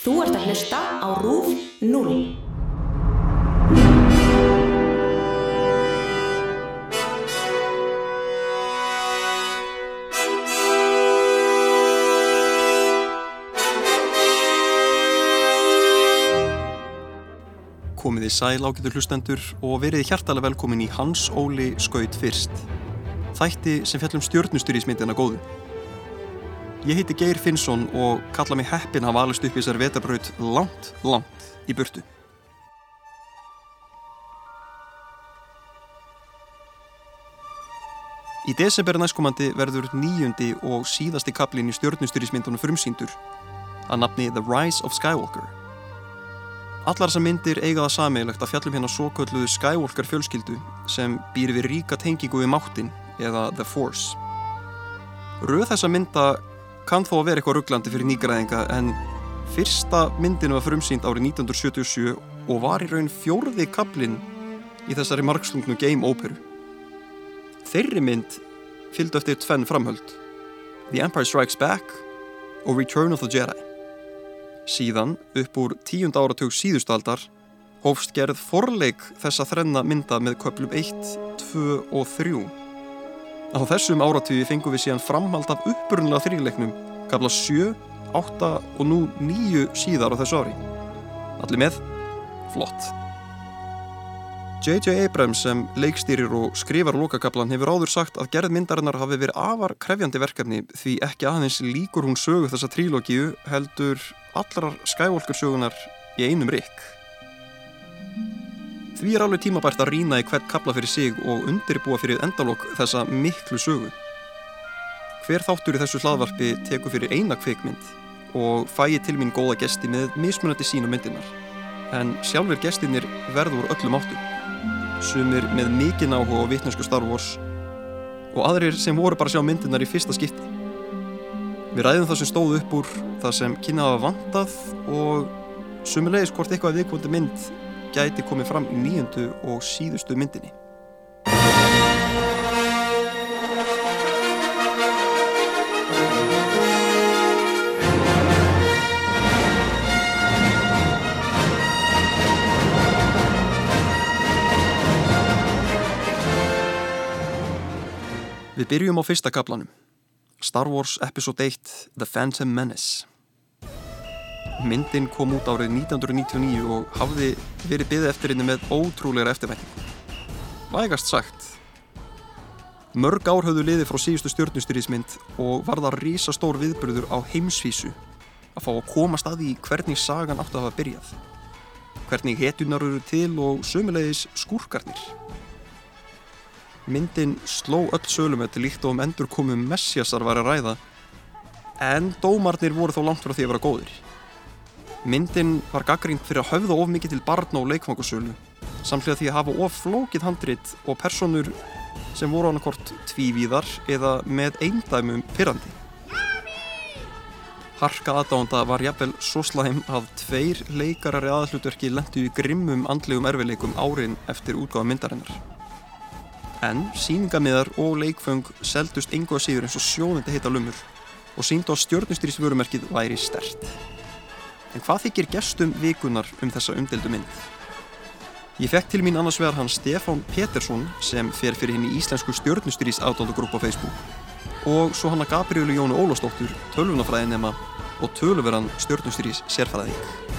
Þú ert að hlusta á RÚF 0. Komið í sæl ágætur hlustendur og verið hjartalega velkomin í Hans Óli Skaut fyrst. Þætti sem fjallum stjórnustýrismyndina góðu. Ég heiti Geir Finnsson og kalla mig heppin hafa alist upp í þessari vetarbraut langt, langt í burtu. Í desember næstkomandi verður nýjundi og síðasti kaplinn í stjórnustýrismyndunum frumsýndur að nafni The Rise of Skywalker. Allar þessar myndir eiga það sammeilegt að fjallum hérna svo kölluðu Skywalker fjölskyldu sem býr við ríka tengingu við máttin eða The Force. Röð þessa mynda kann þó að vera eitthvað rugglandi fyrir nýgræðinga en fyrsta myndinu var frumsýnd árið 1977 og var í raun fjórði kaplinn í þessari margslungnu game óperu. Þeirri mynd fylgdu eftir tvenn framhöld The Empire Strikes Back og Return of the Jedi. Síðan, upp úr tíund áratug síðustaldar, hófst gerð forleik þessa þrenna mynda með köplum 1, 2 og 3. Á þessum áratugi fengum við síðan framhald af uppurunlega þrýleiknum, kapla 7, 8 og nú 9 síðar á þessu ári. Allir með? Flott. J.J. Abrams sem leikstýrir og skrifar lókakaplan hefur áður sagt að gerð myndarinnar hafi verið afar krefjandi verkefni því ekki aðeins líkur hún sögu þessa trílógiu heldur allrar Skywalker sögunar í einum rikk. Því er alveg tímabært að rýna í hvert kapla fyrir sig og undirbúa fyrir endalók þessa miklu sögu. Hver þáttur í þessu hlaðvarpi teku fyrir eina kveikmynd og fæi til mín góða gesti með mismunandi sín og myndinar. En sjálfur gestinir verður öllum áttum. Sumir með mikinn áhuga á vitnensku Star Wars og aðrir sem voru bara að sjá myndinar í fyrsta skipti. Við ræðum það sem stóð upp úr það sem kynnaða vantað og sumulegis hvort eitthvað viðkvöldi mynd gæti komið fram í nýjöndu og síðustu myndinni. Við byrjum á fyrsta kaplanum. Star Wars Episode 1 The Phantom Menace. Myndin kom út árið 1999 og hafði verið byggðið eftir henni með ótrúleira eftirvæntingu. Vægast sagt. Mörg ár höfðu liði frá síðustu stjórnustyrjísmynd og var það rísastór viðbröður á heimsvísu að fá að komast að því hvernig sagan átti að hafa byrjað. Hvernig hetjunar eru til og sömulegis skúrkarnir. Myndin sló öll sölumötti líkt og um endur komum messjasar var að ræða en dómarnir voru þó langt frá því að vera góðir. Myndin var gaggrínt fyrir að höfða of mikið til barna og leikfangasölu samlega því að hafa of flókið handrit og personur sem voru annarkort tvívíðar eða með eindæmum pyrrandi. Harka aðdánda var jafnvel svo slæm að tveir leikarar í aðhlutverki lendu í grimmum andlegum erfileikum árin eftir útgáða myndarinnar. En síningamiðar og leikföng seldust engu að síður eins og sjónandi heita lumur og síndu á stjórnustýrisvörumerkið væri stert. En hvað þykir gestum vikunar um þessa umdeldu mynd? Ég fekk til mín annars vegar hann Stefán Petersson sem fer fyrir hinn í íslensku stjórnustýris ádándagrúpp á Facebook og svo hann að Gabrielu Jónu Ólafsdóttur, tölvunafræðinema og tölveran stjórnustýris sérfæðaðík.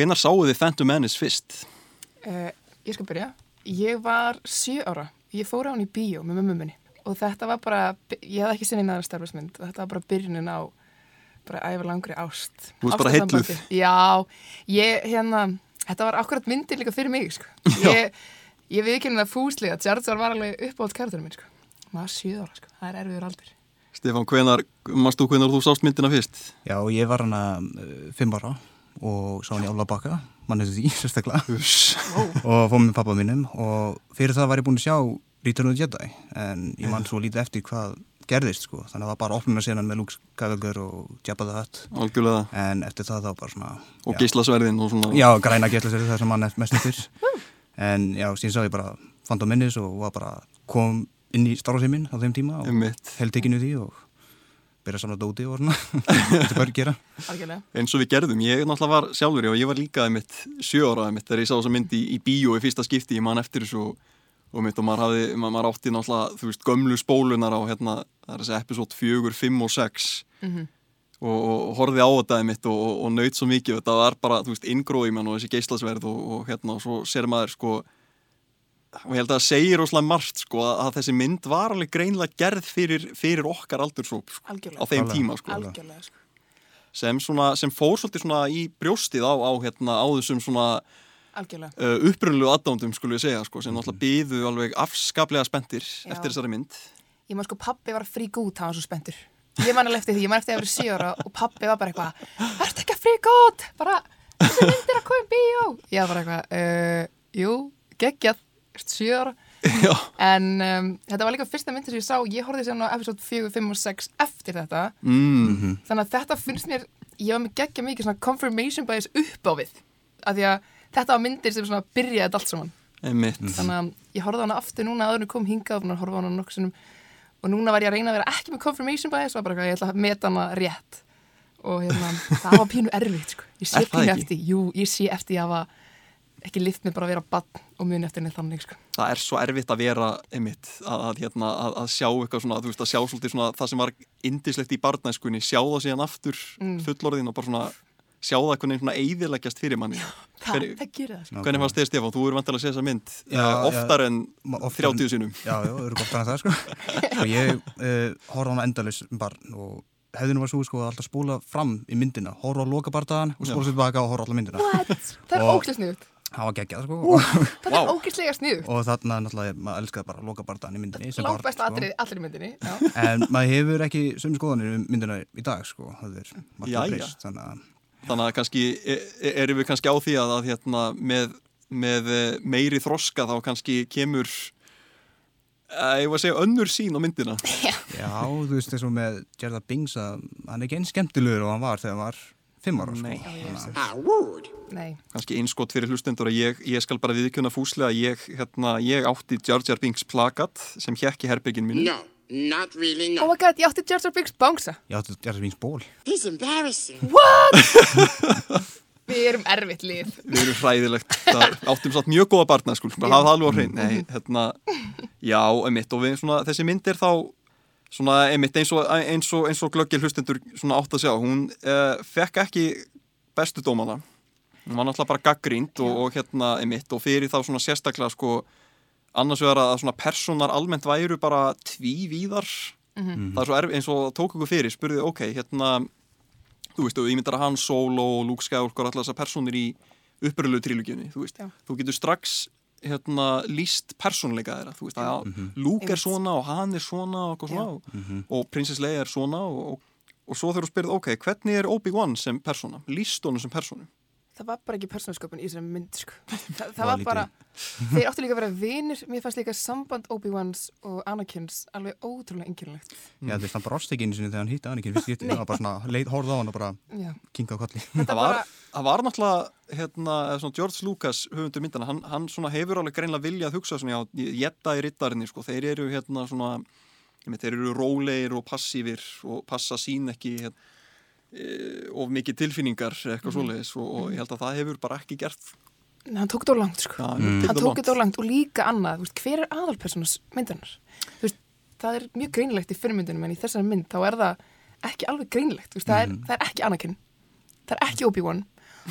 Hvenar sáu þið Phantom Menace fyrst? Uh, ég skal byrja. Ég var 7 ára. Ég fór á hann í bíó með mömmu minni og þetta var bara, ég hef ekki sinni næra starfsmynd og þetta var bara byrjunin á bara æfur langri ást. Þú veist bara heitluð. Já, ég hérna, þetta var akkurat myndir líka fyrir mig, sko. Ég, ég viðkynna fúslega að Jar Jar var alveg uppáhalds kærturinn minn, sko. Maður 7 ára, sko. Það er erfiður aldur. Stefán, hvenar, mannst þú hvenar þú sást myndina fyrst? Já, ég var hana uh, fimm ára og sá hann í Álabakka, mann hefði því, sérstaklega, og fóð með pappa mínum. Og fyrir það var ég búin að sjá Return of the Jedi, en ég mann svo lítið eftir hvað gerðist, sko, þannig að það var bara opnuna senan með Luke Skywalker og Jabba the Hutt. Algjörlega. En eftir það þá bara svona... Og gíslasverðin og svona... Já, græna gíslasverðin, það sem mann mest nýttir. en já, síðan sá ég bara Phantom Menace og var bara kom inn í starfsheiminn á þeim tíma og held ekki niður því og byrja að samla dóti og svona þetta bara að gera algjörlega. eins og við gerðum, ég náttúrulega var sjálfur og ég var líka einmitt sjö ára einmitt þegar ég sá þessa mynd í, í bíó í fyrsta skipti ég man eftir þessu og, og, mitt, og maður, hafði, maður, maður átti náttúrulega þú veist, gömlu spólunar á hérna, það er þessi episode 4, 5 og 6 Mhm. og, og horfið á þetta einmitt og, og, og naut svo mikið þetta var bara, þú veist, inngrói mann og þessi geislasverð og, og hérna og svo ser maður sko og ég held að það segir óslega margt sko að, þessi mynd var alveg greinlega gerð fyrir, fyrir okkar aldursóp sko, á Algjörlega. þeim Alveg. tíma sko Algjörlega, sko. sem, svona, sem fór svolítið svona í brjóstið á, á, hérna, á þessum svona Algjörlega. uh, upprunlegu aðdándum skulum við segja sko, sem náttúrulega byðu alveg afskaplega spenntir Já. eftir þessari mynd Ég maður sko, pappi var frík út, hann var svo spenntur. Ég man alveg eftir því, ég man eftir að vera sjö ára og pappi var bara eitthvað, verður ekki að frík út, bara, þessi myndir að koma í bíó. Ég var bara eitthvað, uh, jú, geggjað, ertu sjö ára. Já, En um, þetta var líka fyrsta myndir sem ég sá, ég horfði sem á episode 4, 5 og 6 eftir þetta. mm, Þannig að þetta finnst mér, ég var með geggja mikið svona confirmation bias upp á við. Af því að þetta var myndir sem svona byrjaði allt saman. Þannig að ég horfði á hana aftur núna en ég kom hingað og að horfa á hana nokkuð sinnum og núna var ég að reyna að vera ekki með confirmation bias og bara eitthvað, ég ætla að meta hana rétt og hérna, það var pínu erfitt sko. ég sé pínu ekki? eftir, jú, ég sé eftir hafa ekki lift mig bara að vera bann og muni eftir neitt þannig sko. það er svo erfitt að vera einmitt, að, að, hérna, að, að sjá eitthvað svona, þú veist, að sjá svolítið svona það sem var indislegt í barnæskunni, sjá það síðan aftur Mm. fullorðin og bara svona sjá það einhvern veginn svona eyðileggjast fyrir manni. Það, Hvernig- það gerir það sko. hvernig fannst þið Stefán, þú eru vantilega að segja þessa mynd Já, uh, oftar en oftar en- 30 sinum Já, já, eru gott annað það sko. Og ég uh, horfa á hana endalus barn og hefðinu var svo sko að alltaf spóla fram í myndina, horfa á lokabardaðan og spóla sér tilbaka og horfa á alla myndina. What? það er Og- ógislega sniðut það var geggjað sko. Ú, Vá. er ógislega sniðut og þarna náttúrulega maður elskaði bara lokabardaðan í myndinni sem langt besta sko. atrið allir í myndinni já. en maður hefur ekki sömu skoðanir um myndina í dag sko. Það er margt breyst þannig að þannig að kannski e- e- erum við kannski á því að, að hérna, með, með eh, meiri þroska þá kannski kemur ég var að segja önnur sín á myndina. Já, þú veist eins og með Gerda Bings að hann er ekki eins skemmtilegur og hann var þegar hann var fimm ára sko. Nei. Að- nei, kannski einskott fyrir hlustendur að ég, ég skal bara viðkjöna fúslega að ég, hérna, ég átti Jar Jar Binks plakat sem hjekk í herbyggin mínu. No, not really, oh no. my god, ég átti Jar Jar Binks bánsa ég átti Gerda Bings ból. He's embarrassing. við erum erfitt lið. Við erum hræðilegt. Það áttum satt mjög góða barna sko, það alveg á hrein nei, hérna, já, einmitt. Og við, svona, þessi mynd er þá svona, einmitt, eins og, eins og, eins og glöggil hlustendur svona átt að sjá hún uh, fekk ekki bestu dómana. Hún var náttúrulega bara gaggrínt og, og hérna, einmitt, og fyrir þá svona sérstaklega sko, annars vegar að svona personar almennt væru bara tvívíðar. Það er svo erf, eins og tók ykkur fyrir spurði, ok, hérna þú veist, og ég myndar að hann Solo og Luke Skywalker og allar þessar personir í uppröðlegu trilóginni, þú veist, Já. þú getur strax hérna líst persónleika þeirra, þú veist, að Luke er svona og hann er svona og, svona, og, og Princess Leia er svona og, og, og svo þegar þú spyrð, ok, hvernig er Obi-Wan sem persóna, líst honum sem persónu það var bara ekki persónasköpun í þessari mynd sko. Þa, það var bara þeir áttu líka að vera vinir. Mér fannst líka samband Obi-Wans og Anakins alveg ótrúlega einkennilegt. Já, þú veist, hann bara einu sinni þegar hann hýtti ekki fyrst það var bara svona, horfði á hann og bara já, kinkaði kolli. þetta það var, bara það var náttúrulega hérna, svona George Lucas höfundur myndana, hann, hann svona hefur alveg greinlega viljað hugsa svona, já, jetta í rittarinni sko, þeir eru hérna svona ég þeir eru rólegir og passífir og passa sín ekki hérna, of mikið tilfinningar eitthvað svoleiðis og, og ég held að það hefur bara ekki gert Nei, hann tók þetta á langt sko. Já, Mm. hann tók þetta á langt og líka annað þú veist, hver er aðalpersonas myndarinnar Þú veist, það er mjög greinilegt í fyrirmyndunum en í þessari mynd þá er það ekki alveg greinilegt Þú veist, það, er, það er ekki Anakin það er ekki Obi-Wan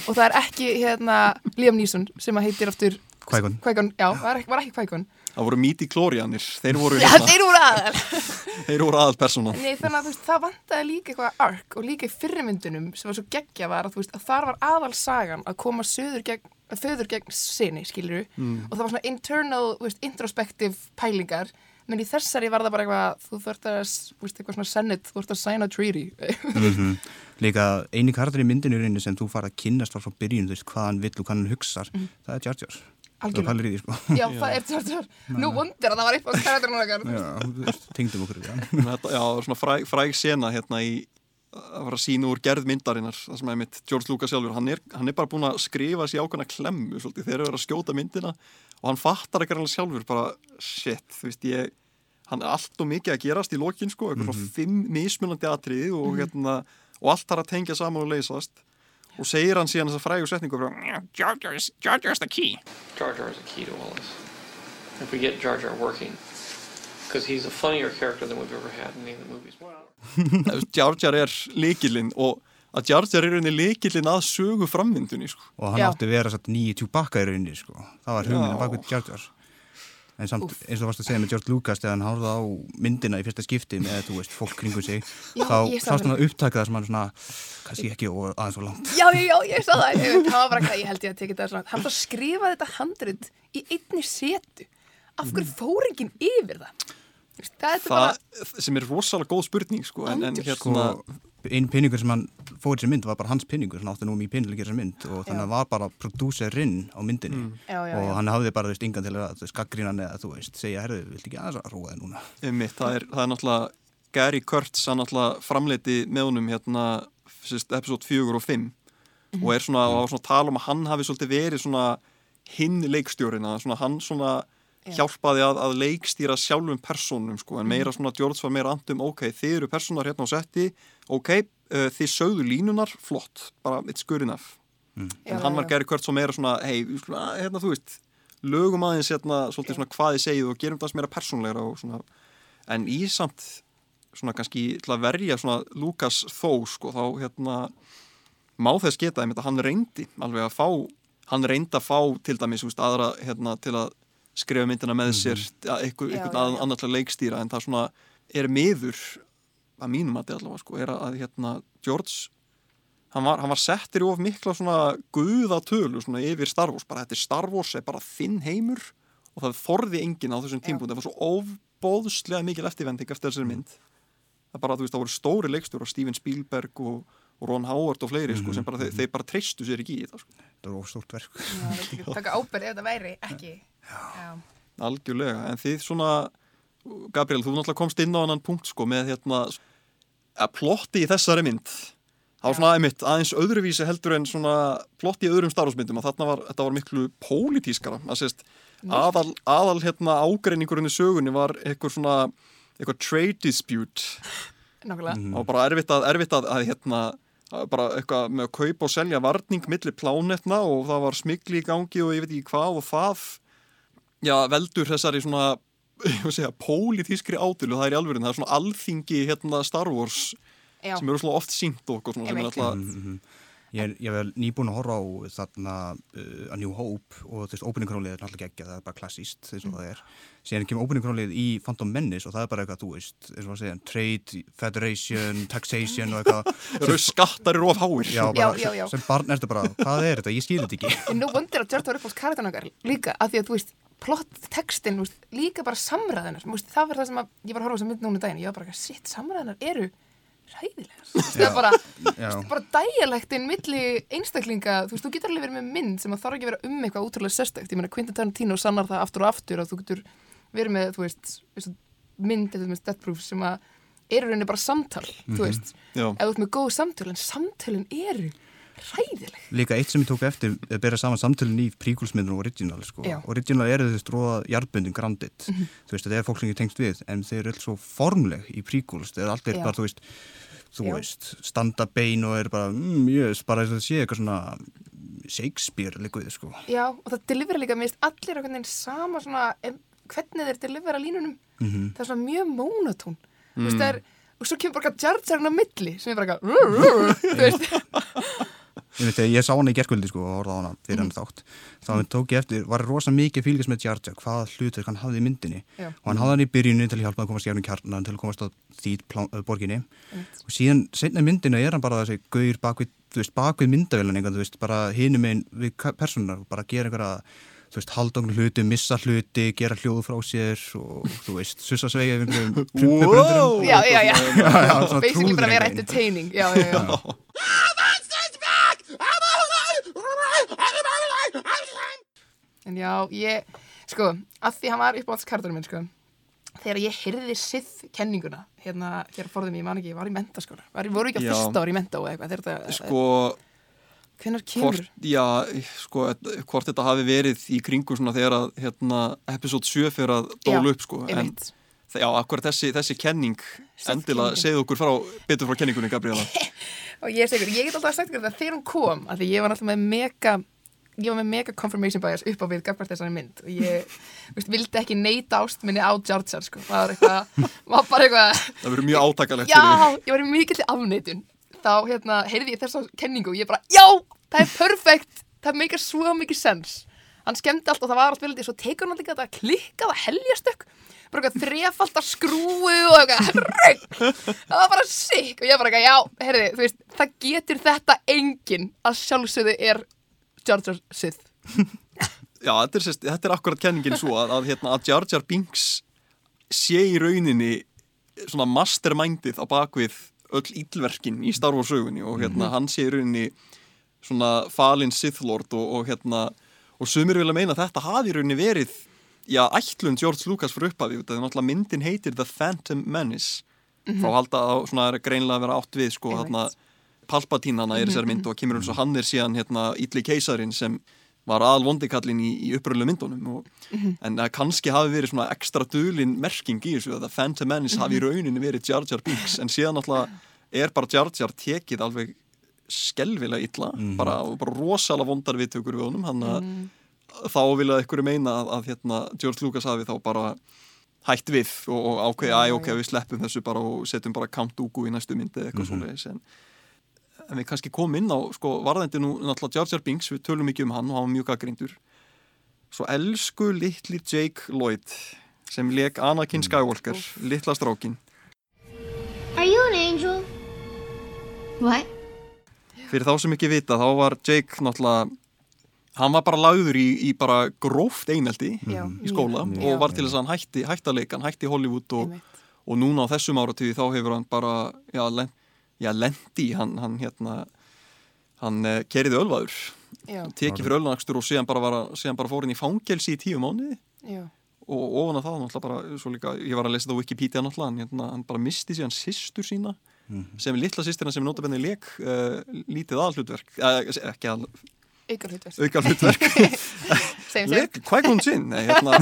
og það er ekki hérna, Liam Neeson sem að heitir aftur Qui-Gon. Qui-Gon, já, var ekki, var ekki Qui-Gon það voru míti klórianir, þeir voru Já, hérna, þeir voru aðal. Þeir voru aðal persóna Nei, þannig að þú veist, það vantaði líka eitthvað ark og líka í fyrirmyndunum sem var svo geggja var að þú veist, að þar var aðal sagan að koma söður gegn, að föður gegn sinni, skilur og það var svona internal, veist, introspective pælingar, menn í þessari var það bara eitthvað, þú þurft að, þú veist, eitthvað svona senate, þú þurft að sign a treaty. Mhm. Líka eini karakter í myndinu sem þú fara að kynnast frá hugsar, það. Það Algjörlega. pælir í því, sko. Já, það er tjórtjör, nú vondir að það var eitthvað karakterinn okkar Já, þú veist, tengdum okkur í það. Þetta, já, það var svona fræg, fræg sena hérna í að fara að sína úr gerð myndarinnar það sem er mitt George Lucas sjálfur hann er, hann er bara búin að skrifa sér ákveðna klemmu svolítið, þeir eru að vera að skjóta myndina og hann fattar ekki alveg sjálfur bara shit, þú veist ég hann er allt og mikið að gerast í lokin sko, eitthvað svona fimm mismunandi atriði og, hérna, og allt þarf að tengja saman og leysast og segir hann síðan þessa frægu setningu frá, Jar Jar is, Jar Jar is the key Jar Jar is the key to all this. If we get Jar Jar working, because he's a funnier character than we've ever had in any of the movies. Jar Jar er líkilinn og að Jar Jar er rauninni líkilinn að sögu frammyndunni sko. og hann Já. átti að vera nýju tjúbakka í rauninni sko. það var hugmyndin Já. bak við Jar Jar en samt eins og þú varst að segja með George Lucas þegar hann hárða á myndina í fyrsta skipti með þú veist, fólk kringum sig Já, þá sást hann það. að upptaka það sem hann svona kannski ekki og aðeins og langt. Já, já, já, ég sá það, það var bara hvað ég held ég að tekja þetta svona, hann bara skrifaði þetta handrit í einni setu, af hverju fór enginn yfir það? Þú veist, Það er það bara, sem er rosalega góð spurning sko, en, en hérna sko, einn pinningur sem hann fór í þessi mynd var bara hans pinningur, hann átti nú mjög pinnileg þessi mynd og þannig að Já. var bara prodúserinn á myndinni Já, já, og hann hafði bara þú veist yngan til að þú veist, gaggrínan eða þú veist, segja, herðu, viltu ekki aðeins að róa þið núna Einmitt, það, er, það er náttúrulega Gary Kurtz, hann náttúrulega framleiti með honum hérna sérst, episode 4 og 5 Mhm. og er svona, og var svona að tala um að hann hafi svolítið verið svona hinn leikstjórina svona hann svona. Hjálpaði að, að leikstýra sjálfum persónum sko, en Mhm. meira svona George var meira andum, ok, þið eru persónar hérna á setti, ok, uh, þið sögðu línunar, flott, bara it's good enough. Já, en hann var já. Gary Kurtz og meira svona hei, að- hérna þú veist lögum aðeins hérna svolítið svona hvað þið segið og gerum það meira persónleira og svona. En í samt svona kannski til að verja svona Lukas þó sko þá hérna má þess geta einmitt að hann reyndi alveg að fá, hann reyndi að fá til dæmis úst, aðra hérna til að skrifa myndina með sér mm einhver, Já, einhvern já, já. annar til að leikstýra en það svona er miður að mínum að þetta allavega sko er að hérna George hann var, hann var settir í of mikla svona guðatölu svona yfir Star Wars bara þetta er Star Wars er bara þinn heimur og það þorði enginn á þessum tímpúndi það var svo ofbóðslega mikil eftirvending eftir þessari mynd. Það bara, þú veist, það voru stóri leikstjóra Steven Spielberg og, og Ron Howard og fleiri, sko, sem bara, þeir, þeir bara treystu sér ekki í þetta, sko, það var stórt verk. Já, veit ekki, taka ábyrð ef það væri ekki. Já. algjörlega. En þið svona, Gabriel, þú náttúrulega komst inn á annan punkt, sko, með hérna að plotti í þessari mynd. Það var svona einmitt aðeins öðruvísi heldur en svona plotti í öðrum starfsmyndum að þarna var, þetta var miklu pólitískara. Að sést, aðal, aðal hérna ágreiningurinn í sögunni var eitthvað svona eitthvað trade dispute. Nákvæmlega. og bara erfitt að, erfitt að, að hérna bara eitthvað með að kaupa og selja varning millir plánetna og það var smikli í gangi og ég veit ekki hvað og það já, veldur þessari svona ég segja, pólitískri átölu það er í alvörin, það er svona alþingi hérna Star Wars Já. sem eru svona oft sínt okkur svona, sem er Einmitt. alltaf, Ég er, ég er nýbúin að horfa á þarna uh, A New Hope og þú veist, opening crawlið er náttúrulega geggja, það er bara klassíst eins og það er. Síðan kemur opening crawlið í Phantom Menace og það er bara eitthvað, þú veist, eins og að segja, trade, federation, taxation og eitthvað. eru skattar eru of háir Já, bara, já, já. sem barn ertu bara, hvað er þetta, ég skil þetta ekki. En nú vondir að George á karakterinn okkar líka, af því að, þú veist, plott, textin, þú veist, líka bara samræðinar, þú veist, það var það sem að, ég var að horfa á þessa mynd núna daginn, ég var bara, sitt, samræðinar eru ræðilegar, þú veist, það er bara, bara dæjalektin milli einstaklinga, þú veist, þú getur alveg verið með mynd sem að þarf ekki að vera um eitthvað útrúlega sérstakt, ég meina Quentin Tarantino sannar það aftur og aftur að þú getur verið með, þú veist, veist mynd eða með Death Proof sem að eru rauninni bara samtal, þú veist, Já. ef þú ert með góð samtöl, en samtölin eru ræðileg. Líka eitt sem ég tók eftir að bera saman samtölun í príkulsmyndun og original sko. Já. Original eru þú veist róða jarðbundin grandit. Þú veist, þetta er fólk sem ég tengst við en þeir eru alls svo formleg í príkuls. Þeir eru Já. bara, þú veist, þú Já. veist, standa bein og eru bara, mm, jöss, bara þess að það sé eitthvað svona Shakespeare líkuð, sko. Já, og það delivera líka, finnst allir einhvern veginn sama svona, hvernig þeir delivera línunum, Mhm. það er svona mjög mónatón, þú veist, það er, og svo kemur bara Jar Jar á milli, sem er bara þú veist, Ég ég sá hana í gerkvöldi sko og horfði á hana fyrir hann þátt þá tók ég eftir, var rosa mikið fylgjast með Jar Jar hvaða hlutur hann hafði í myndinni. Já. og hann hafði hann í byrjunni til að hjálpa að komast gefnum kjarnan til að komast á því plán, uh, borginni. Og síðan setna myndina er hann bara þessi gaur bakvið, þú veist, bakvið myndavélan einhvern, þú veist, bara hinum einn við ka- persónunar, bara gera einhverja þú veist, haldóknu hluti, missa hluti gera hljóð frá sér og þú veist sussa sveigja einhverjum prumpubröndurum já, já, já, já, já, basically bara vera veginn. entertaining, já, já, já, en já, ég, sko, að því hann var upp á alls kartunum minn, sko, þegar ég heyrði sith kenninguna, hérna, hér forðum ég, man ekki, ég var í mentaskóla, var, voru ekki á fyrsta ári í menta og eitthvað, þetta, sko, hvenær kemur? hvort, já, sko, hvort þetta hafi verið í kringum svona þegar að hérna, episode 7 fyrir að dóla Já, upp sko, en. Já, akkurat þessi, þessi kenning endilega segðu okkur frá, betur frá kenningunni, Gabriela. og ég segur, ég get alltaf sagt það þegar hún kom, af því ég var alltaf með mega ég var með mega confirmation bias upp á við gafkvært þessari mynd og ég veist, vildi ekki neita ástminni á Jar sko. það var eitthvað, var bara eitthvað Það verður mjög átakalegt já, ég var í mikill afneitun. Þá hérna, heyrði ég þessa kenningu og ég bara, já, það er perfekt. Það meikar svo mikið sens. Hann skemmdi allt og það var allt viljandi svo tekur hann líka þetta klikkað að heljastök bara eitthvað þrefald að skrúu og eitthvað rögg Jar Jar Sith. Já, þetta er, þetta er akkurat kenningin svo að, að, hérna, að Jar Jar Binks sé í rauninni svona mastermindið á bakvið öll íllverkin í Star Wars sögunni og hérna, hann sé í rauninni svona falin Sith Lord og, og hérna og sumir vilja meina að þetta hafi í rauninni verið já, ætlun George Lucas fyrir upphafi þetta er náttúrulega myndin heitir The Phantom Menace. Þá halda að svona er greinlega að vera átt við sko hérna Palpatine hana er í þessari mynd og kemur eins og hann er síðan hérna Ítli keisarin sem var aðal vondikallin í, í uppröðlu myndunum og, en það kannski hafi verið svona ekstra dulin merking í þessu að það Phantom Menace hafi í rauninni verið Jar Jar Binks en síðan náttúrulega er bara Jar Jar tekið alveg skelvilega illa bara, bara rosalega vondar viðtökur við honum hann að þá vilja ykkur meina að, að hérna, George Lucas hafi þá bara hætt við og, og ákveði að ok, við sleppum þessu bara og setjum bara Count Dooku í næstu myndi eða eitthvað svoleiðis en, en við kannski komum inn á sko, varðandi nú náttúrulega Jar Jar Binks við tölum mikið um hann og hann var mjög gaggrindur svo elsku litli Jake Lloyd sem leik Anakin Skywalker litla strákin Are you an angel? What? fyrir þá sem ekki vita þá var Jake náttúrulega hann var bara lagður í, í bara gróft eineldi Já, í skóla mjög. og var til þess að hann hætti, hann hætti í Hollywood og, og núna á þessum áratíði þá hefur hann bara já, lent, já lendi hann, hann hérna hann uh, keriði ölvaður. Tekið fyrir ölvanakstur og síðan bara, var, að- síðan bara fór hann í fangelsi í tíu mánuði. Já, og ofan að það náttúrulega bara, svo líka, ég var að lesa það á Wikipedia náttúrulega, hann, hérna, hann bara misti síðan sýstur sína sem er litla sýstirna sem notabenni leik uh, lítið aðhlutverk, uh, ekki að ykkur hlutverk leik, hvað kom sinn? Nei, hérna,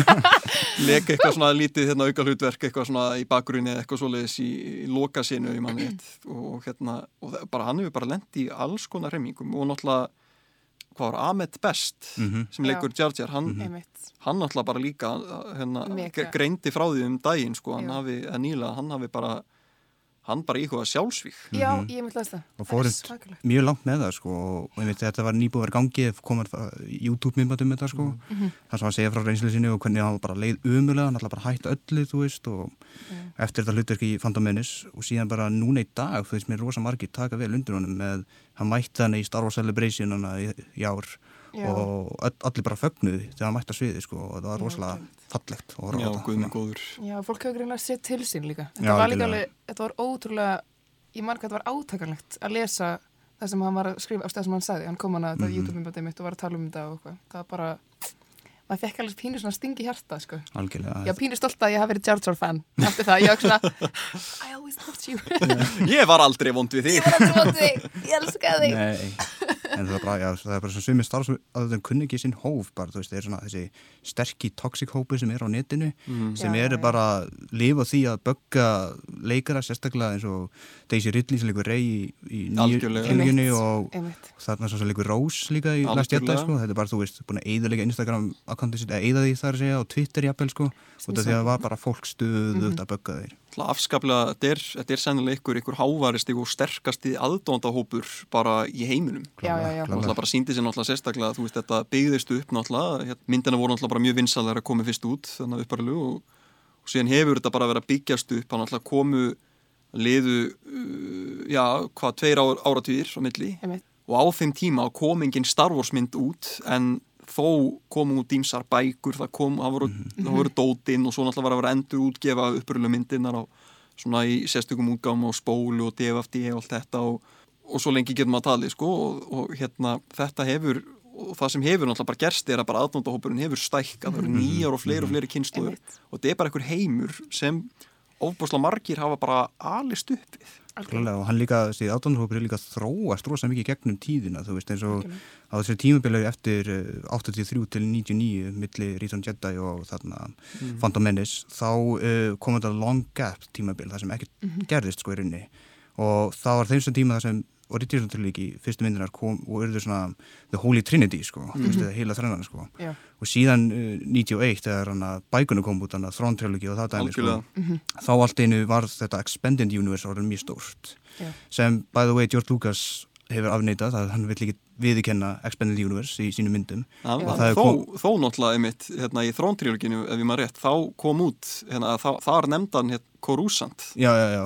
leik eitthvað svona lítið hérna, auka hlutverk, eitthvað svona í bakgrunni eða eitthvað svoleiðis í, í loka sinu í manni rétt. og hérna, og það, bara hann hefur bara lent í alls konar remmingum og náttúrulega hvað var Ahmed Best sem leikur Jar Jar, hann, einmitt. hann náttúrulega bara líka hérna, greindi frá því um daginn sko, hann hafi, að nýla, hann hafi bara hann bara íhuga sjálfsvík já, ég myndi að það og svakalegt mjög langt með það sko og ég veit þetta var nýbúið að vera gangi komað YouTube myndbættum með það sko. Mhm. það sem hann segja frá reynslu sinni og hvernig hann bara leið umulega, hann ætla bara að hætta öllu þú veist og eftir þetta hlutverk í Menace og síðan bara núna í dag þú veist mér rosa margir taka vel undir honum með hann mætti hann í Star Wars Celebration hana í, í ár Já. og allir bara fögnuði þegar hann mætti að sviði sko og það var rosalega fallegt og Já, guðminn góður. Já, fólk hefur greinlega sett til sín líka. Þetta Já, var líka alveg, þetta var ótrúlega ég marg að þetta var átakanlegt að lesa það sem hann var að skrifa á stað sem hann sagði. Hann kom hann að þetta YouTube-myndbæti mitt og var að tala um þetta og eitthvað, það var bara maður fekk alveg pínu svona stingi hjarta sko. algjörlega ég var pínu stolt að ég hafi verið Jar Jar fan eftir það, ég var svona I always loved you Ég var aldrei vond við þig. Ég var að trúa þig, ég elska þig. Nei, en það er bara, já, það er bara svona sumir starf að þeim kunni ekki sinn hóf bara, þú veist, það er svona þessi sterkir toxic hópi sem er á netinu sem Já, eru já. bara lifa því að bögga leikara sérstaklega eins og Daisy Ridley sem leikur Rey í, í nýju kynningunni og þarna svo sem leikur Rose líka í Last Jedi, Algjörlega. sko, þetta er bara, þú veist, búin að eyðalega Instagram akkantið sitt, eða því þar að segja og Twitter jafnvel, sko, út af því að það var bara fólk stuðugt að bögga þeir Náttúrulega afskaplega, þetta er, þetta er sennilega ykkur, ykkur hávaristi og sterkasti aðdóndahópur bara í heiminum. já, já, já, Náttúrulega bara síndi sér náttúrulega sérstaklega, þú veist, þetta byggðist upp náttúrulega, hérna, myndina voru náttúrulega bara mjög vinsalega að koma fyrst út, þannig að upparlu og, og síðan hefur þetta bara verið að byggjast upp, hann náttúrulega komu liðu, uh, já, hvað, tveir ár, áratvíðir á milli. Einmitt. Og á þeim tíma kom engin Star Wars mynd út en þó komu út ímsar bækur, það kom, það voru, það voru dótinn og svo náttúrulega var að vera endur útgefa upprölu myndirnar á svona í sérstökum útgáfum og spólu og DFD og allt þetta og, og svo lengi getur maður að tala sko og, og hérna þetta hefur og það sem hefur náttúrulega bara gerst er að bara aðnóndahópurinn hefur stækkað, það eru nýjar og fleiri og fleiri kynsluður og þetta er bara einhver heimur sem ofbúslega margir hafa bara alist upp við. Klálega, og hann líka, þessi áttanhópur er líka þróast rosa mikið gegnum tíðina, þú veist, eins og á þessari tímubilegu eftir eh, 83 til 99 milli Return of the Jedi og þarna Phantom Menace, þá uh, kom þetta long gap tímabil, það sem ekkert gerðist sko í rauninni. Og það var þeim sem tíma það sem Original Trilogy, fyrstu myndinar kom og urðu svona The Holy Trinity sko, þú veist, það heila þrennan sko. Já. og síðan uh, 91 þegar hann að bækunum kom út, hann að Throne Trilogy og það dæmi sko, Algjörlega. þá allt einu var þetta Expanded Universe orðin mjög stórt. Já. sem by the way George Lucas hefur afneitað að hann vill ekki viðikenna Expanded Universe í sínum myndum. Ja, Og þó, það kom- þó náttúrulega einmitt hérna, í þróntríologinu, ef ég maður rétt, þá kom út, hérna, þá, þar nefndan hérna, Coruscant, já, já, já,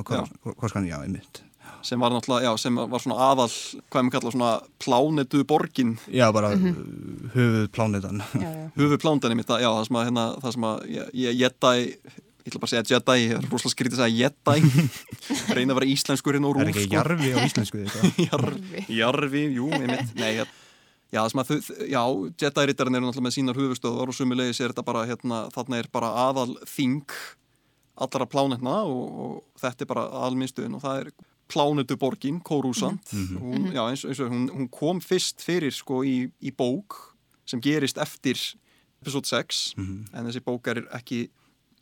skan, já, einmitt sem var náttúrulega, já, sem var svona aðal, hvað maður kalla svona plánetu borgin, já, bara mm -hmm. höfuð plánetan Já, já. höfu plándan einmitt, að- já, það sem að, hérna, það sem að, ég, ég, Jedi, ég ætla bara að segja Jedi, ég er rosalega skrítið að segja Jedi, reyna að vera íslenskur hérna og er rúf, ekki jarfi á íslensku eitthvað Jarfi, jarfi, jú, einmitt, nei, hérna, já, sem að þau, já, Jedi-rittarinn eru náttúrulega með sínar höfustöðar og sumulegis er þetta bara, hérna, þarna er bara aðal þing allra plánetna og, og þetta er bara aðalminnstuðin og það er plánetu borgin, Coruscant, hún, já, eins, eins og hún, hún kom fyrst fyrir, sko, í, í bók sem gerist eftir episode 6, en þessi bók er ekki,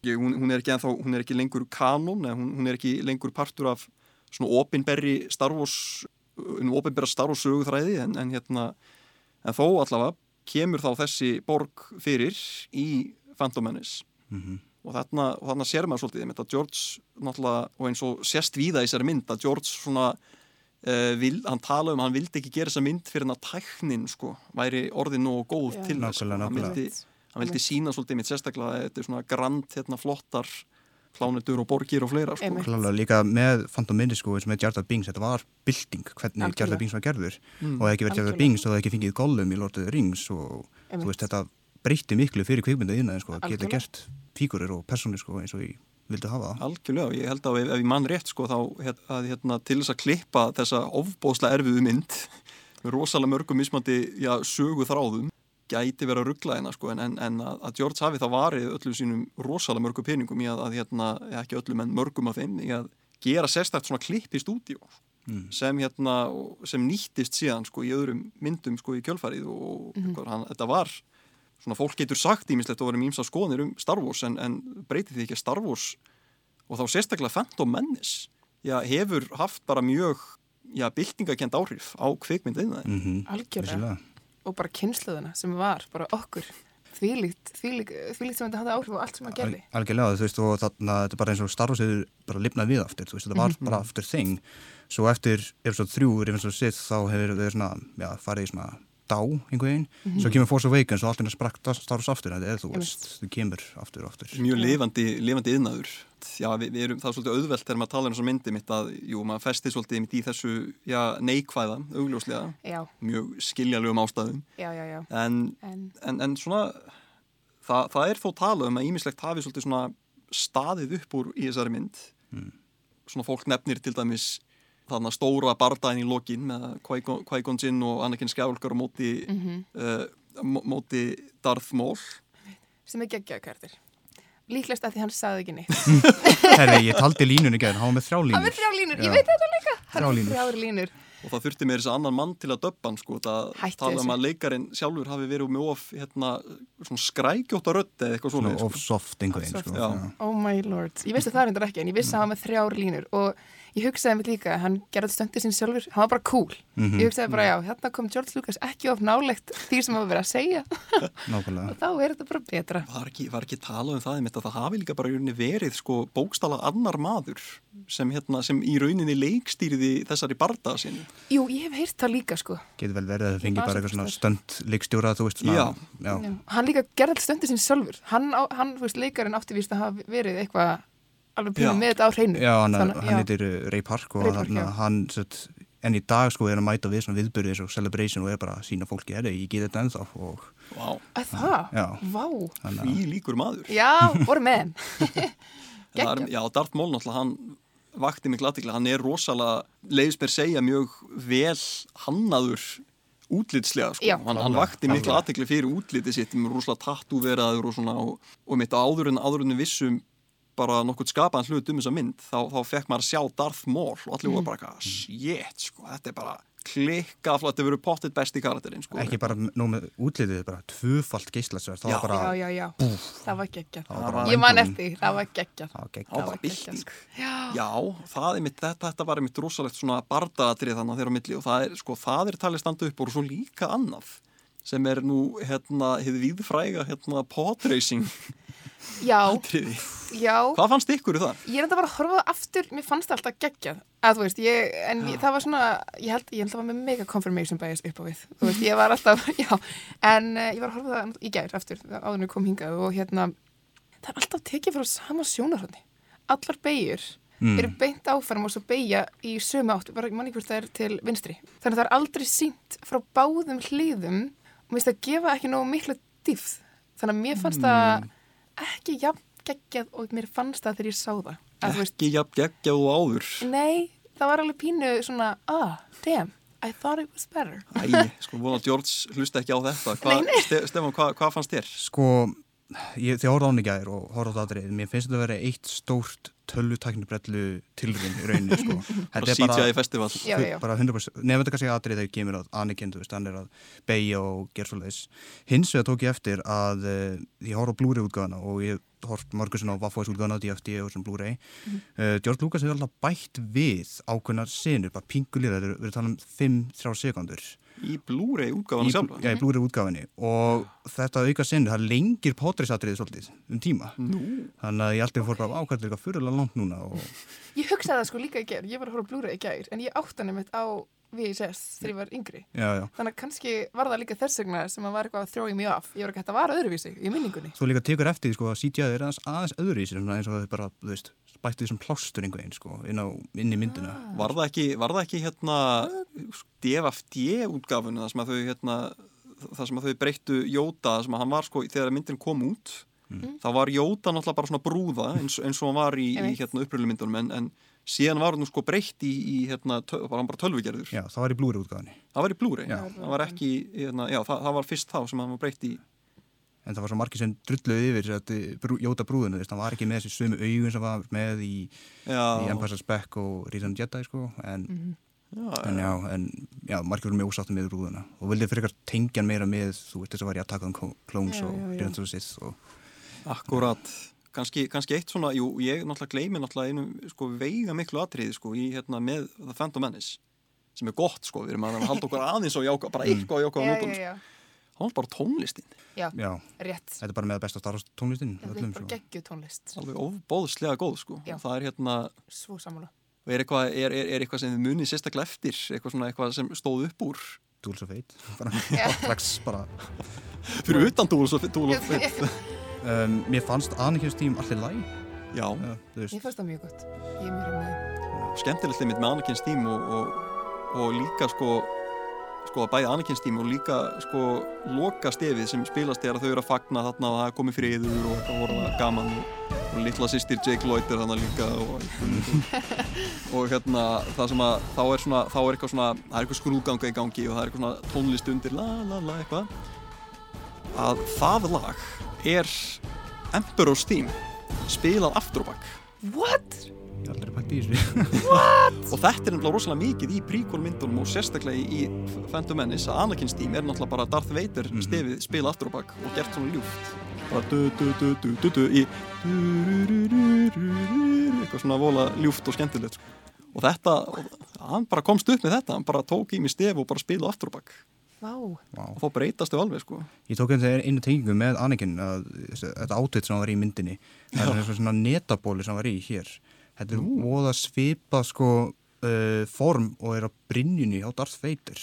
ég, hún, hún er ekki ennþá, hún er ekki lengur kanon, hún, hún er ekki lengur partur af svona opinberri Star Wars um opinberra Star Wars söguþræði en, en hérna en þó allavega kemur þá þessi borg fyrir í Phantom Menace og þarna, og þarna sér maður svolítið einmitt að George náttúrulega og eins og sérst víða í þessari mynd að George svona uh, vil, hann tala um að hann vildi ekki gera þessa mynd fyrir hann að tæknin sko væri orðin og góð Já. til þess Nákvæmlega, hann hann vildi sína svolítið einmitt sérstaklega að þetta er svona grand hérna flottar plánetur og borgir og fleira sko. Klálega líka með Phantom Menace sko, eins og með Jar Jar Binks, þetta var bylting hvernig Algjörlega. Jar Jar Binks var gerður Mm. og það ekki verið Jar Jar Algjörlega. Binks og það ekki fengið Gollum í Lord of the Rings og Einmitt. þú veist, þetta breytti miklu fyrir kvikmynda innan sko, að geta gert fígurir og personir sko, eins og ég vildi hafa það. Algjörlega, ég held að ef, ef ég mann rétt sko þá að, hérna, til þess að klippa þessa ofbóðslega erfiðu mynd með rosalega mörgum mismandi já, sögu þráðum gæti vera að ruggla hérna sko en, en, en að, að George hafi þá varið öllum sínum rosalega mörgum peningum í að, að hérna, ja, ekki öllum en mörgum af þeim í að gera sérstakt svona klipp í stúdíu sem hérna sem nýttist síðan sko í öðrum myndum sko í kjölfarið og mm hann, þetta var svona fólk getur sagt ímislegt og verið mýmsa skoðanir um Star Wars en, en breytið því ekki að Star Wars og þá sérstaklega Phantom Menace já, hefur haft bara mjög já, byltingakent áhrif á kvikmyndiðina mm. mm Algjörlega. Og bara kynsluðuna sem var, bara okkur. Þvílíkt, þvílíkt, þvílíkt sem þetta hafði áhrif á allt sem að gerði. algjörlega, þú veist, og þarna þetta er bara eins og Star Wars hefur bara lifnað við aftur, þú veist, þetta var Mhm. bara aftur þing svo eftir episode 3, episode 6 þá hefur þau svona, já, farið í svona dá einhvern veginn, svo kemur Force Awakens og allt inn að sprakk Star Wars aftur, þetta er þú veist, þau kemur aftur og aftur. Mjög lifandi, lifandi yðnaður já, við, við erum, það er svolítið auðvelt þegar maður talar um þessu myndi mitt að, jú, maður festi svolítið mitt í þessu, já, neikvæða augljóslega, Já, mjög skiljalegum ástæðum. Já, já, já. en En, en, en svona það, það er þó talað um að ímislegt hafi svolítið svona staðið upp úr í þessari mynd. Svona fólk nefnir til dæmis þarna stóra bardaginn í lokin með Qui-Gon Jinn og Anakin Skywalker á móti, Mhm. uh, mó- móti Darth Maul sem er geggjaðu kærtir. Líklegast að því hann sagði ekki neitt. Herri, ég taldi línunni gæðin, hann var með þrjá línur Hann er þrjá línur, Já. ég veit þetta líka. Er línur. og það þurfti með þess að annan mann til að hann sko, það tala um að leikarin sjálfur hafi verið með of hérna, svona skrækjóta rödd eða eitthvað svona Svona of soft einhvern veginn, sko. Oh my lord. Ég vissi það reyndar ekki en ég vissi að hann var með þrjár línur og ég hugsaði mig líka hann gerði stöndið sín sjálfur, hann var bara cool. Mhm. Ég hugsaði bara já, hérna kom George Lucas ekki of nálegt því sem hann var verið að segja nákvæmlega og þá er þetta bara betra. var ekki, var ekki talað um það einmitt að það hafi líka bara verið sko bókstala annar maður sem, hérna, sem í rauninni leikstýriði þessari bardaða sinni Jú, ég hef heyrt það líka sko. getur vel verið að þau fengi Bara eitthvað stönd leikstjóra, þú veist, Já. já. Já. Hann líka gerði alltaf stöndið sín sjálfur. Hann, á, hann þú veist, alveg pínum með þetta á hreinu. Já, hann, Þannig- hann heitir uh, Ray Park og Ray Park, hann, hann sett, en í dag sko er hann að mæta við svona viðbyrði eins og celebration og er bara að sína fólki er ég get þetta ennþá og Vá, Að það? Já. Vá. því líkur maður Já, voru með er, Já, Darth Maul náttúrulega hann vakti miklu aðtikla, hann er rosalega leiðis mér segja mjög vel hannaður útlitslega sko. Já. hann, hann vakti miklu aðtikli fyrir útliti sitt með rosalega tattúveraður og svona og, og mitt áður en áður en vissum bara nokkuð skapaðan hlut um þessa mynd þá, þá fekk maður að sjá Darth Maul og allir voru bara eitthvað, shit, sko, þetta er bara klikka flott, þetta verður pottit besti karakterinn, sko. ekki bara nú með útlitið, bara tvöfalt geislasverð, það Já. var bara Já, já, já, það var geggjað. Ég man eftir, því, það var geggjað. það var bylting. sko. Já. Já, það er mitt, þetta, þetta var mitt rosalegt svona bardaðatrið þannig að þeirra á milli og það er, sko, það er talið standa upp og svo líka annað sem er nú, hérna, hefði viðfræga, hérna, podracing Já, já. Hvað fannst ykkur í það? Ég er enda bara að horfa aftur, mér fannst það alltaf geggjað. Að þú veist, ég, en ég, það var svona, ég held, ég held það var með mega confirmation bias upp á við. Þú veist, ég var alltaf, já, en uh, ég var að horfa það í gær aftur, áður við kom hingað og hérna, það er alltaf tekið frá sama sjónarhóðni. Allar beigur eru beint áfram og svo beigja í sömu bara manni hvort það er til vinstri. Þannig að það er aldrei sínt frá báðum hlýðum og mér finnst það gefa ekki nógu miklu dýfð. Þannig að mér fannst það ekki jafn geggjað og mér fannst það þegar ég sá það. Að, Ekki jafn geggjað og áður. Nei, það var alveg pínu svona, ah, damn, I thought it was better. Æ, sko, vona að George hlusta ekki á þetta. Hva, Nei, nei. Ste Stefán, hvað hva fannst þér? sko, ég, þegar horfði á hann í gær og horfði á það aðrið, mér finnst þetta að vera eitt stórt tölvutaknibrellu tilrinn í rauninni, sko. Bara CGI festival. Já, já, já. bara 100% nefnum þetta kannski aðrið þegar ég kemur að Anakin, þú veist, hann er að beigja og gera svo leiðis. Hins vegar tók ég eftir að uh, ég horf á Blu-ray útgáðana og ég horf mörgursin á Waffos útgáðana, DFD og sem Blu-ray. Uh, George Lucas hefur alltaf bætt við ákveðnar sinur, bara pingulir, það er talað um 5-3 sekundur Í Blu-ray útgáfana í, sjálfa. já, í Blu-ray útgáfinni og þetta auka sinur, það lengir pótrisatriði svolítið um tíma. Nú. Þannig að ég alltaf fór bara ákvæmt eitthvað fyrirlega langt núna og Ég hugsaði það sko líka í gær, ég var að horfa Blu-ray í gær, en ég átti hann einmitt á VHS þegar ég var yngri. já, já. Þannig að kannski var það líka þess vegna sem að var eitthvað að þrói mig af. Ég var ekki hægt að vara öðruvísi í minningunni. Svo líka tekur eftir því sko að CGI er aðeins, aðeins öðru í sér eins og þau bara, þú veist, bættu því sem plástur einhvern veginn sko inn, á, inn í myndina. Var það ekki, var það ekki hérna DFD útgáfunu það sem að þau hérna það sem að þau breyttu Jóta sem að hann var sko þegar myndin kom út? Þá var Jóta náttúrulega bara svona brúða eins, eins og hann var í, í hérna uppröðlu myndunum en, en síðan var hann sko breytt í, í hérna, töl, var hann bara tölvugerður. Já, það var í Blu-ray útgáfinni. það var í Blu-ray, Já. það var ekki hérna, já, það, það var fyrst þá sem hann var breytt í En það var svo margir sem drulluði yfir brú, Jóta brúðinu, þess að hann var ekki með þessi sömu augun sem var með í, í Empire Back og Return of the Jedi sko en, já, en já, en já, margir voru mjög ósáttum með brúðuna og vildið fyrir eitthvað tengja meira með, þú veist þess að var ég að taka um Clones Já, og of the Sith og Akkurat, kannski, kannski eitt svona, jú, ég náttúrulega gleymi náttúrulega einu sko, veiga miklu atriði sko, í, hérna, með The Phantom Menace sem er gott sko, við erum að halda okkur aðeins og jáka, bara eitthvað á jáka á Já, já, já. hann var bara tónlistin, Já, já, rétt. þetta er bara með að besta Star Wars tónlistin Það er öllum bara sko. geggju tónlist. alveg óbóðslega góð sko. Já. það er hérna, Svo sammála. og er eitthvað, er, er, er eitthvað sem þið munið sérstaklega eftir, eitthvað svona eitthvað sem stóð upp úr Tools of Fate bara, Já. strax bara fyrir utan og Dúl og um, mér fannst Anakin's tím allir læg já, já, þú veist Mér fannst það mjög gott. Ég er mjög með. skemmtilegt limit með Anakin's tím og, og, og líka sko sko bæði Anakin's tím og líka sko loka stefið sem spilast þegar þau eru að fagna þarna og það er komið friður og það voru gaman og litla sýstir Jake Lloyd er þarna líka og, og hérna það sem að þá er svona, þá er eitthvað svona það er eitthvað skrúganga í gangi og það er eitthvað svona tónlist undir la la la eitthvað að það lag er Emperor's Theme spilað aftur og bakk What? Pætt í þessu. Og þetta er nefnilega rosalega mikið í prequel myndunum og sérstaklega í Phantom Menace að Anakin's Team er náttúrulega bara Darth Vader stefið spila aftur og bakk og gert svona ljúft. Bara du du du du du du í eitthvað svona vola ljúft og skemmtilegt sko. og þetta, og hann bara komst upp með þetta hann bara tók í mig stef og bara spila aftur og bakk Vá. og þá breytast þau alveg sko. Ég tók einn þegar einu tengingu með Anakin að þessi- þetta átvitt sem hann var í myndinni það er svona netabóli sem hann var í hér þetta er voða svipa sko uh, form og er á brinjunni á Darth Vader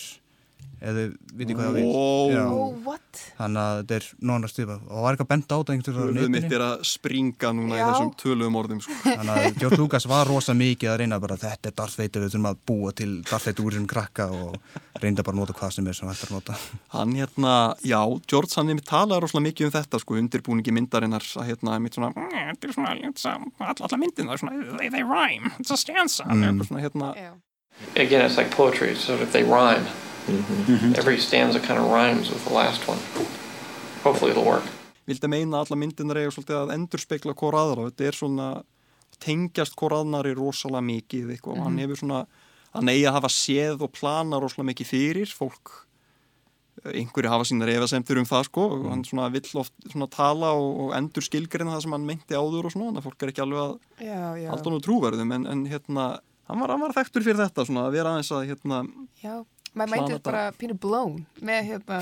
eða viti hvað það. Já. Oh, þannig að þetta er nána svipa og það var eitthvað bent á þetta einhvern veginn á mitt er að springa núna í Já. þessum töluðum orðum sko þannig að George Lucas var rosa mikið að reyna bara þetta er Darth Vader við þurfum að búa til Darth Vader úr sem krakka og reynda bara að nota hvað sem er sem hægt að nota Hann hérna, já, George hann talaði rosalega mikið um þetta sko, undirbúningi myndarinnar að hérna, mitt svona "Mm, þetta er svona, it's a, all, alla myndin það er svona, they, they rhyme, it's a stanza mm. hérna. Again, it's like poetry, so if they rhyme, every stanza kind of rhymes with the last one. Hopefully it'll work. vildi meina að alla myndinar eiga svolítið að endurspegla hvora aðra þetta er svona tengjast hvora aðnari rosalega mikið eitthvað. og hann hefur svona hann eigi að hafa séð og plana rosalega mikið fyrir. Fólk einhverju hafa sínar efasemtur um það sko. Og hann svona vill oft svona tala og, og endur skilgreina það sem hann meinti áður og svona þannig að fólk er ekki alveg að halda nú trúverðum. En, en hérna hann var, hann var þekktur fyrir þetta svona að vera aðeins að hérna Já, maður þetta. bara pínu blown með hérna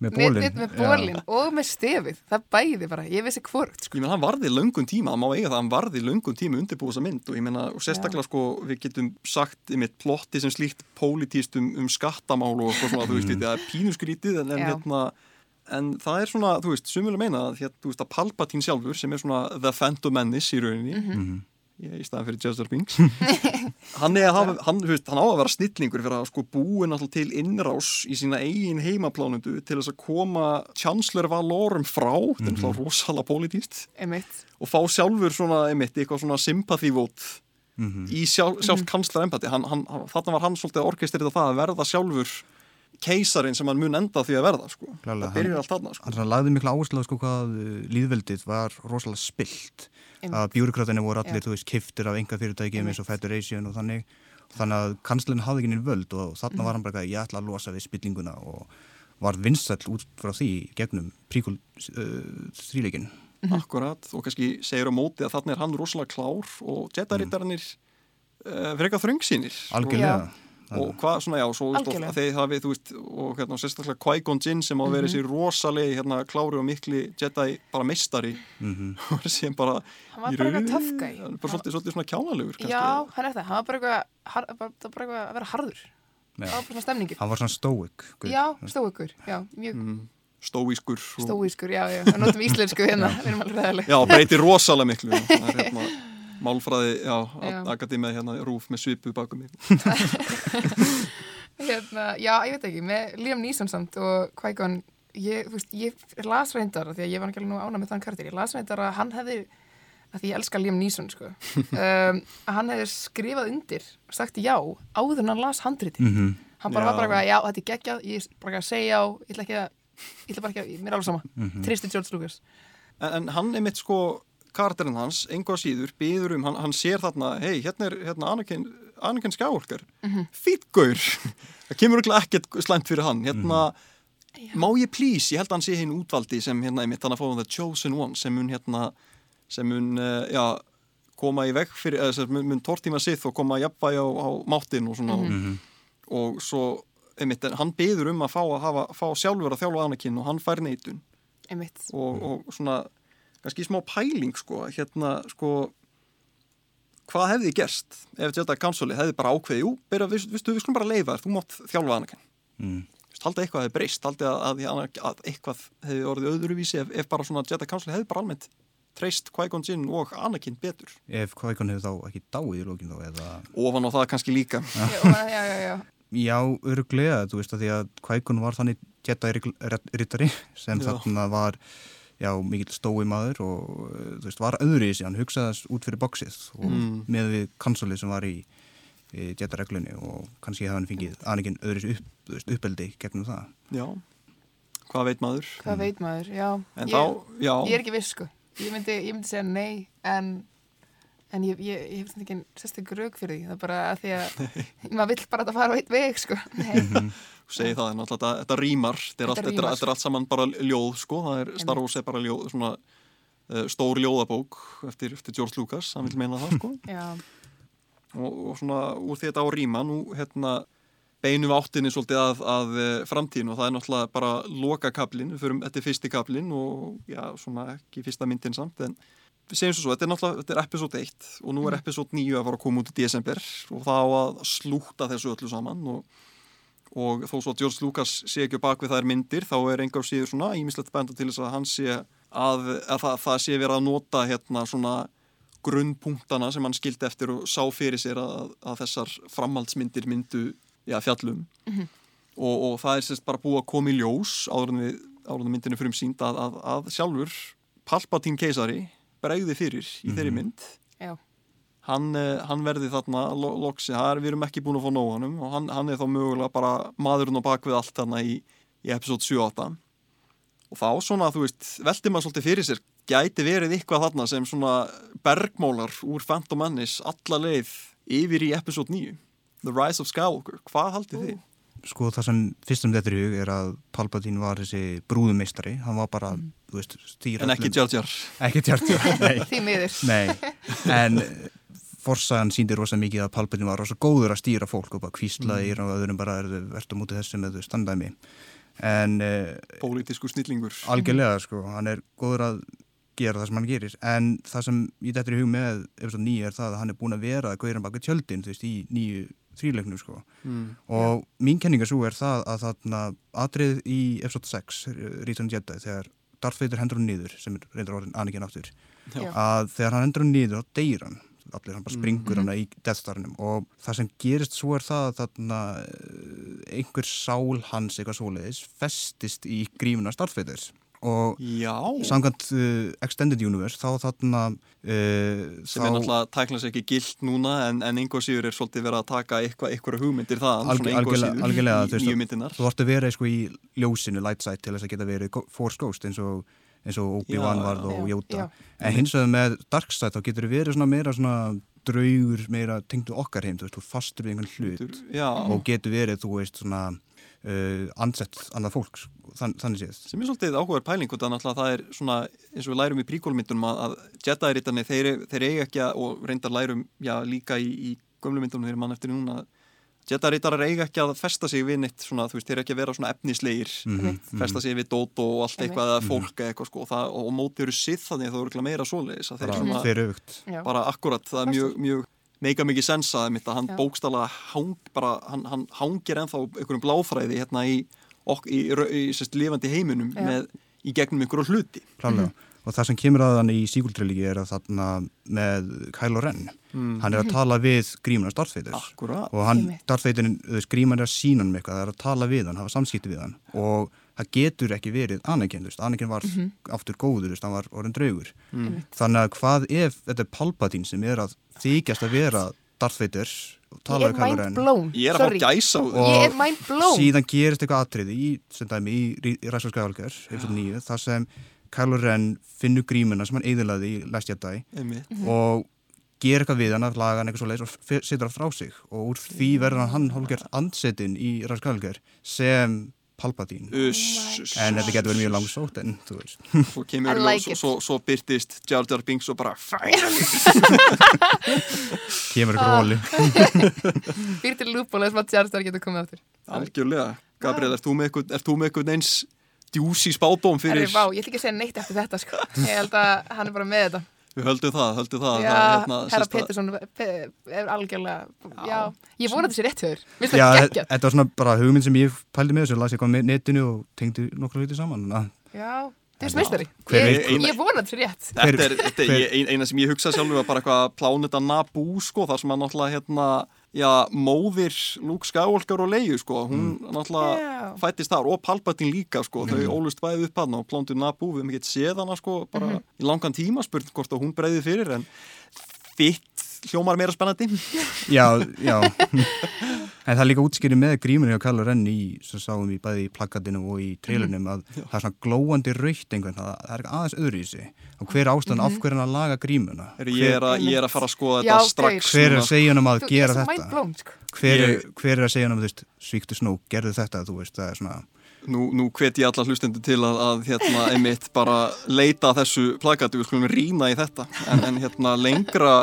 Með bolinn, með, með, bólin og með stefið það bæði bara, ég vissi hvort sko. Ég meina, hann varði löngum tíma, það má eiga það, hann varði löngum tíma undirbúið þessa mynd og ég meina, og sérstaklega sko, við getum sagt í mitt plotti sem slíkt pólitíst um, um skattamál og eitthvað svona, þú veist, það er pínusgrítið en, en Já. hérna, en það er svona, þú veist, sumulega meina að, hérna, þú veist, að Palpatine sjálfur sem er svona The Phantom Menace í rauninni, Mhm. ég, í staðan fyrir Jar Binks, hann, að hafa, hann, veist, hann á að vera snillingur fyrir að sko búin alltaf til innrás í sína eigin heimaplánundu til þess að koma Chancellor Valorum frá, þetta er mm rosalega pólitíst og fá sjálfur svona, einmitt, eitthvað svona sympathy vote Mhm. í sjálf, Mhm. sjálf kanslar empati hann, hann, hann, þarna var hann svolítið orkestrið á það að verða sjálfur keisarin sem hann mun enda því að verða sko. Klárlega, það byrjar hann- allt þarna sko. hann lagði mikla áherslu á sko hvað uh, líðveldið var rosalega spilt. Einmitt. að bjúrikratinu voru allir, Já. þú veist, kiftir af enga fyrirtækjum eins og Federation og þannig. Þannig að kanslinn hafði ekki nýr völd og þarna var hann bara að ég ætla að losa við spillinguna og var vinsall út frá því gegnum príkul uh, þrýleikin akkurat, og kannski segir á móti að þarna er hann rosalega klár og Jedi-rittarannir uh, frekar þröngsýnir algjörlega. Og hvað svona já, svo og þeir hafið, þú veist, og hérna sérstaklega Qui-Gon Jinn sem á að vera þessi rosalegi hérna klári og mikli Jedi bara meistari. Mhm. og sem bara Hann var bara eitthvað guy. hann bara svolítið, svolítið svona kjánalegur já, hann er það, hann var bara eitthvað har, bara, það var bara eitthvað að vera harður. Já. það var bara svona stemningin. Hann var svona guð. já, stóikur, já, mjög mm, stóískur og- stóískur, já, já, við notum íslensku hérna við erum alveg ræðileg Já, breytir rosalega miklu það er hérna málfræði, já, Já. akademið hérna rúf með svipu bakum mig hérna, já, ég veit ekki, með Liam Neeson samt og Qui-Gon ég, þú veist, ég las reyndar af því að ég var ekki alveg nú ána með þann karakter ég las reyndar að hann hefði að því ég elska Liam Neeson sko um, að hann hefði skrifað undir og sagt já áður en hann las handriti Mhm. hann bara Já. var bara eitthvað, já, þetta er geggjað ég er bara ekki að segja já, ég ætla ekki að ég ætla bara ekki að, mér er alveg sama Mhm. Tristi George Lucas en, en hann er mitt sko karakterinn hans, einhvað síður, býður um hann, hann sér þarna, hei, hérna er hérna Anakin, Anakin Skywalker. Mm Mhm. fýtgaur það kemur ekkert slæmt fyrir hann. Hérna, Mhm. má ég please, ég held að hann sé hinn útvaldi sem hérna, einmitt, hann að fá the chosen one sem mun hérna, sem mun uh, já, koma í veg fyrir, eða sem mun, mun tortíma sið og koma jafnvægi á, á máttin og svona. Mhm. og svo einmitt, hann byður um að fá, að hafa, fá sjálfur að þjálfa Anakin og hann fær neitun. Einmitt, og, og svona kannski smá pæling sko hérna sko hvað hefði gerst ef Jedi Council hefði bara ákveði jú, byrja, við, við, við skulum bara leifa þér, þú mátt þjálfa Anakin. Mm. Vist, haldið eitthvað hefði breyst, haldið að, að, að, að eitthvað hefði orðið öðruvísi ef, ef bara svona Jedi Council hefði bara almennt treyst Qui-Gon Jinn og Anakin betur. Ef Qui-Gon hefur þá ekki dáið í lókin þá eða? Ofan á það kannski líka. Já, já, já, já, öruglega, þú veist að því að Qui-Gon var þannig Jedi-rittari sem Já. þarna var já, mikill stói maður og uh, þú veist, var öðru í sig, hann hugsaði þess út fyrir bóksið og Mm. með við kansolið sem var í, í Jedi-reglunni og kannski hefði hann fengið Anakin öðru upp, uppeldi gegnum það. já, hvað veit maður? Hvað veit maður, já. En ég, þá, já. ég er ekki viss sko. Ég myndi, ég myndi segja nei en, en ég, ég, ég hef ekki sérstaklega rauk fyrir því. Það er bara að því að maður vill bara að fara á eitt veg sko. Nei, segi það, en alltaf þetta, þetta rýmar þetta er, allt, Þetta þetta, þetta allt saman bara ljóð sko, það er Star Wars er bara ljóð svona uh, stór ljóðabók eftir, eftir George Lucas, hann vil meina það sko. Já, og, og svona úr því þetta á rýma nú hérna beinum áttinni svolítið að, að eh, framtíðin og það er náttúrulega bara loka kaplinn, við förum, þetta er fyrsti kaplinn og já, svona ekki fyrsta myndin samt en segjum svo svo, þetta er náttúrulega, þetta er episode 1 og nú er episode 9 að fara að koma út í desember og það á að slúta þessu öllu saman og, og þó svo að George Lucas sé ekki á bakvið þær myndir þá er engar síður svona ímislegt benda til þess að hann sé að, að það, það sé verið að nota hérna svona grunnpunktana sem hann skildi eftir og sá fyrir sér að, að þessar framhaldsmyndir myndu já, fjallum og, og það er sérst bara búið að koma í ljós áður en við áður en myndinu fyrir sínd að, að, að sjálfur Palpatine keisari bregði fyrir í þeirri mynd. Já, hann, eh, hann verði þarna lo, loksi, það er, við erum ekki búin að fá nóganum og hann, hann er þá mögulega bara maðurinn á bakvið allt þarna í, í episode 7-8 og þá svona, þú veist, veldi maður svolítið fyrir sér gæti verið eitthvað þarna sem svona bergmólar úr Phantom Menace alla leið yfir í episode 9 The Rise of Skywalker, hvað haldið þið? Sko það sem fyrstum þetta í hug er að Palpatine var þessi brúðumeistari, hann var bara, þú veist, stýra En ekki Jar Jar Ekki Jar, nei. Því miður. Nei, en forsagan síndi rosa mikið að Palpatine var rosa góður að stýra fólk og bara kvíslaði mm. og öðrum bara er þau verðt á móti þessu með þau standaði mig. En uh, Pólitísku snillingur. algjörlega, sko, hann er góður að gera það sem hann gerir. En það sem ég dættir í hug með 9 er það að hann er búin að vera að gauðra baka tjöldin, þú veist, í nýju þrýleiknum, sko. Mm. Og mín kenninga svo er það að þarna atrið í episode 6, Return of the Jedi, þegar Darth Vader hendur hann niður, sem er reyndar orðin Anakin aftur, Já. að þegar hann hendur hann niður þá deyr hann allir hann bara springur Mhm. hann í Death Starnum og það sem gerist svo er það að þarna eh, einhver sál hans eitthvað svoleiðis festist í grífuna starfveitir og Já, samkvæmt uh, Extended Universe þá þarna uh, sem er náttúrulega tæknast ekki gilt núna en, en einhver síður er svolítið verið að taka eitthvað, eitthvað hugmyndir það, Alg- algjörlega, þú veist, þú vart að vera sko, í ljósinu light side til þess að geta verið Force Ghost eins og, eins og Obi-Wan varð og já. en hins vegar með dark side þá getur verið svona meira svona draugur meira tengdu okkar heim, þú veist, þú fastur við einhvern hlut. Já, og getur verið, þú veist, svona uh, ansett annað fólks þann, þannig séð. sem er svolítið áhugaður pæling og það, náttúrulega það er svona, eins og við lærum í príkólmyndunum að, að Jedi-rittarnir, þeir, þeir eiga ekki að, og reyndar lærum, já, líka í, í gömlu myndunum þeir mann eftir núna Jedi-rittarar eiga ekki að festa sig við neitt svona, þú veist, þeir eru ekki að vera svona efnislegir Mhm, festa sig við dót og allt eitthvað eða fólk eða eitthvað sko, og, það, og móti eru sið þannig að það eru örugglega meira svoleiðis að þeir Bara svona, fyrir aukt. Já. bara akkurat, það er mjög, mjög meika mikið sensa að mitt að hann Já. bókstala hang, bara, hann, hann hangir ennþá einhverjum bláfræði hérna í, ok, í, í, í sérst, lifandi heiminum með, í gegnum einhverju hluti Klálega. Og það sem kemur að hann í síkultrilligi er að þarna með Kylo Ren. Hann er að tala við grímuna Darth Vader. Akkurat. Og hann, Einmitt. Darth Vader, þú veist, gríman er að sína hann eitthvað, það er að tala við hann, hafa samskipti við hann. Og það getur ekki verið Anakin, þú veist, Anakin var aftur góður, þú veist, hann var orðin draugur. Þannig að hvað ef þetta er Palpatine sem er að þykjast að vera Darth Vader og Ég tala við Kylo mind Ren. blown. Ég er að Sorry. fá gæsa á Og- síðan gerist eitthvað atriði í, sem dæmi, í, í 9, þar sem Ren finnur grímuna sem hann eðilaði í Last Jedi Einmitt. og ger eitthvað við hann að laga hann eitthvað svo leiðis og setur hann frá sig og úr því verður hann hálfgerð andsetin í Ræsvar Skævalgar sem Palpatine Uss, uss. en þetta getur verið mjög langsótt en þú veist Svo kemur ljós like og svo, svo byrtist Jar Jar Binks og bara finally kemur Ah. eitthvað róli Býr til lúból eða sem að Jar Jar getur komið áttur. Algjörlega. Gabriel, ert þú með eitthvað, ert þú með eitthvað eins djúsi Herri, fyrir vá, ég ætla ekki að segja neitt eftir þetta, sko. Ég held að hann er bara með þetta. Við höldum það, höldum það Já, það, hérna, herra að- Pettersson Pe- er algjörlega, já, ég vona þetta sé rétt höfur. Vist Já, það þe- geggjað? þetta var svona bara hugmynd sem ég pældi með þessu, las ég eitthvað með netinu og tengdi nokkra hluti saman að Já, þú veist meistari. Hver Ég, ég vona þetta sé rétt. Þetta er, er eina sem ég hugsa sjálfur var bara eitthvað pláneta Naboo sko, þar sem að náttúrulega hérna, já, móðir Luke Skywalker og Leia sko, hún náttúrulega Já. fættist þar og Palpatine líka sko, þau ólust bæði upp hann og plántu Naboo, við hefum ekki séð hana sko, bara Mhm. í langan tíma spurt hvort að hún breyði fyrir en þitt hljómar meira spennandi Já, já En það er líka útskýrið með grímunni og Kylo Ren í, sem sáum við bæði í plakatinu og í trailernum að það er svona glóandi raukt einhvern, það, það er aðeins öðru í sig. Og hver er ástæðan af hverju hann að laga grímuna? Heyrðu, ég, er að, ég er að fara að skoða Já, þetta strax hver er að segja hann um að Þú, gera er þetta? sko. hver er, Ég- hver er að segja hann um, veist, svíktu snó, gerðu þetta, þú veist, það er svona Nú, nú hvet ég alla hlustendur til að, að hérna, einmitt bara leita að þessu plakatu, við skulum rýna í þetta. En, en hérna lengra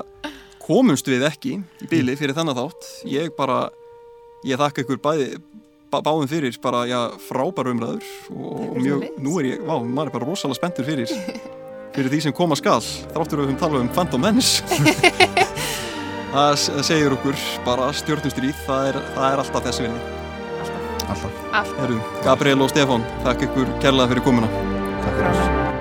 komumst við ekki í bíli fyrir þennan þátt. Ég bara, ég þakka ykkur bæði bá, báðum fyrir bara, já, frábæra umræður og mjög, nú er ég, vá, maður er bara rosalega spenntur fyrir fyrir því sem koma skal þráttur við höfum talað um Phantom Menace. Það segir okkur bara stjórnustríð, það er, það er alltaf þessi vinni alltaf. Allt. Heru, Gabriel og Stefán, þakka ykkur kærlega fyrir komuna. Takk fyrir